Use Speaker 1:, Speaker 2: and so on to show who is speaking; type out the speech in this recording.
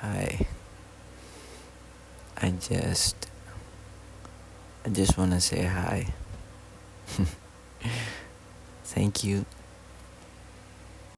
Speaker 1: Hi. I just I just want to say hi. Thank you.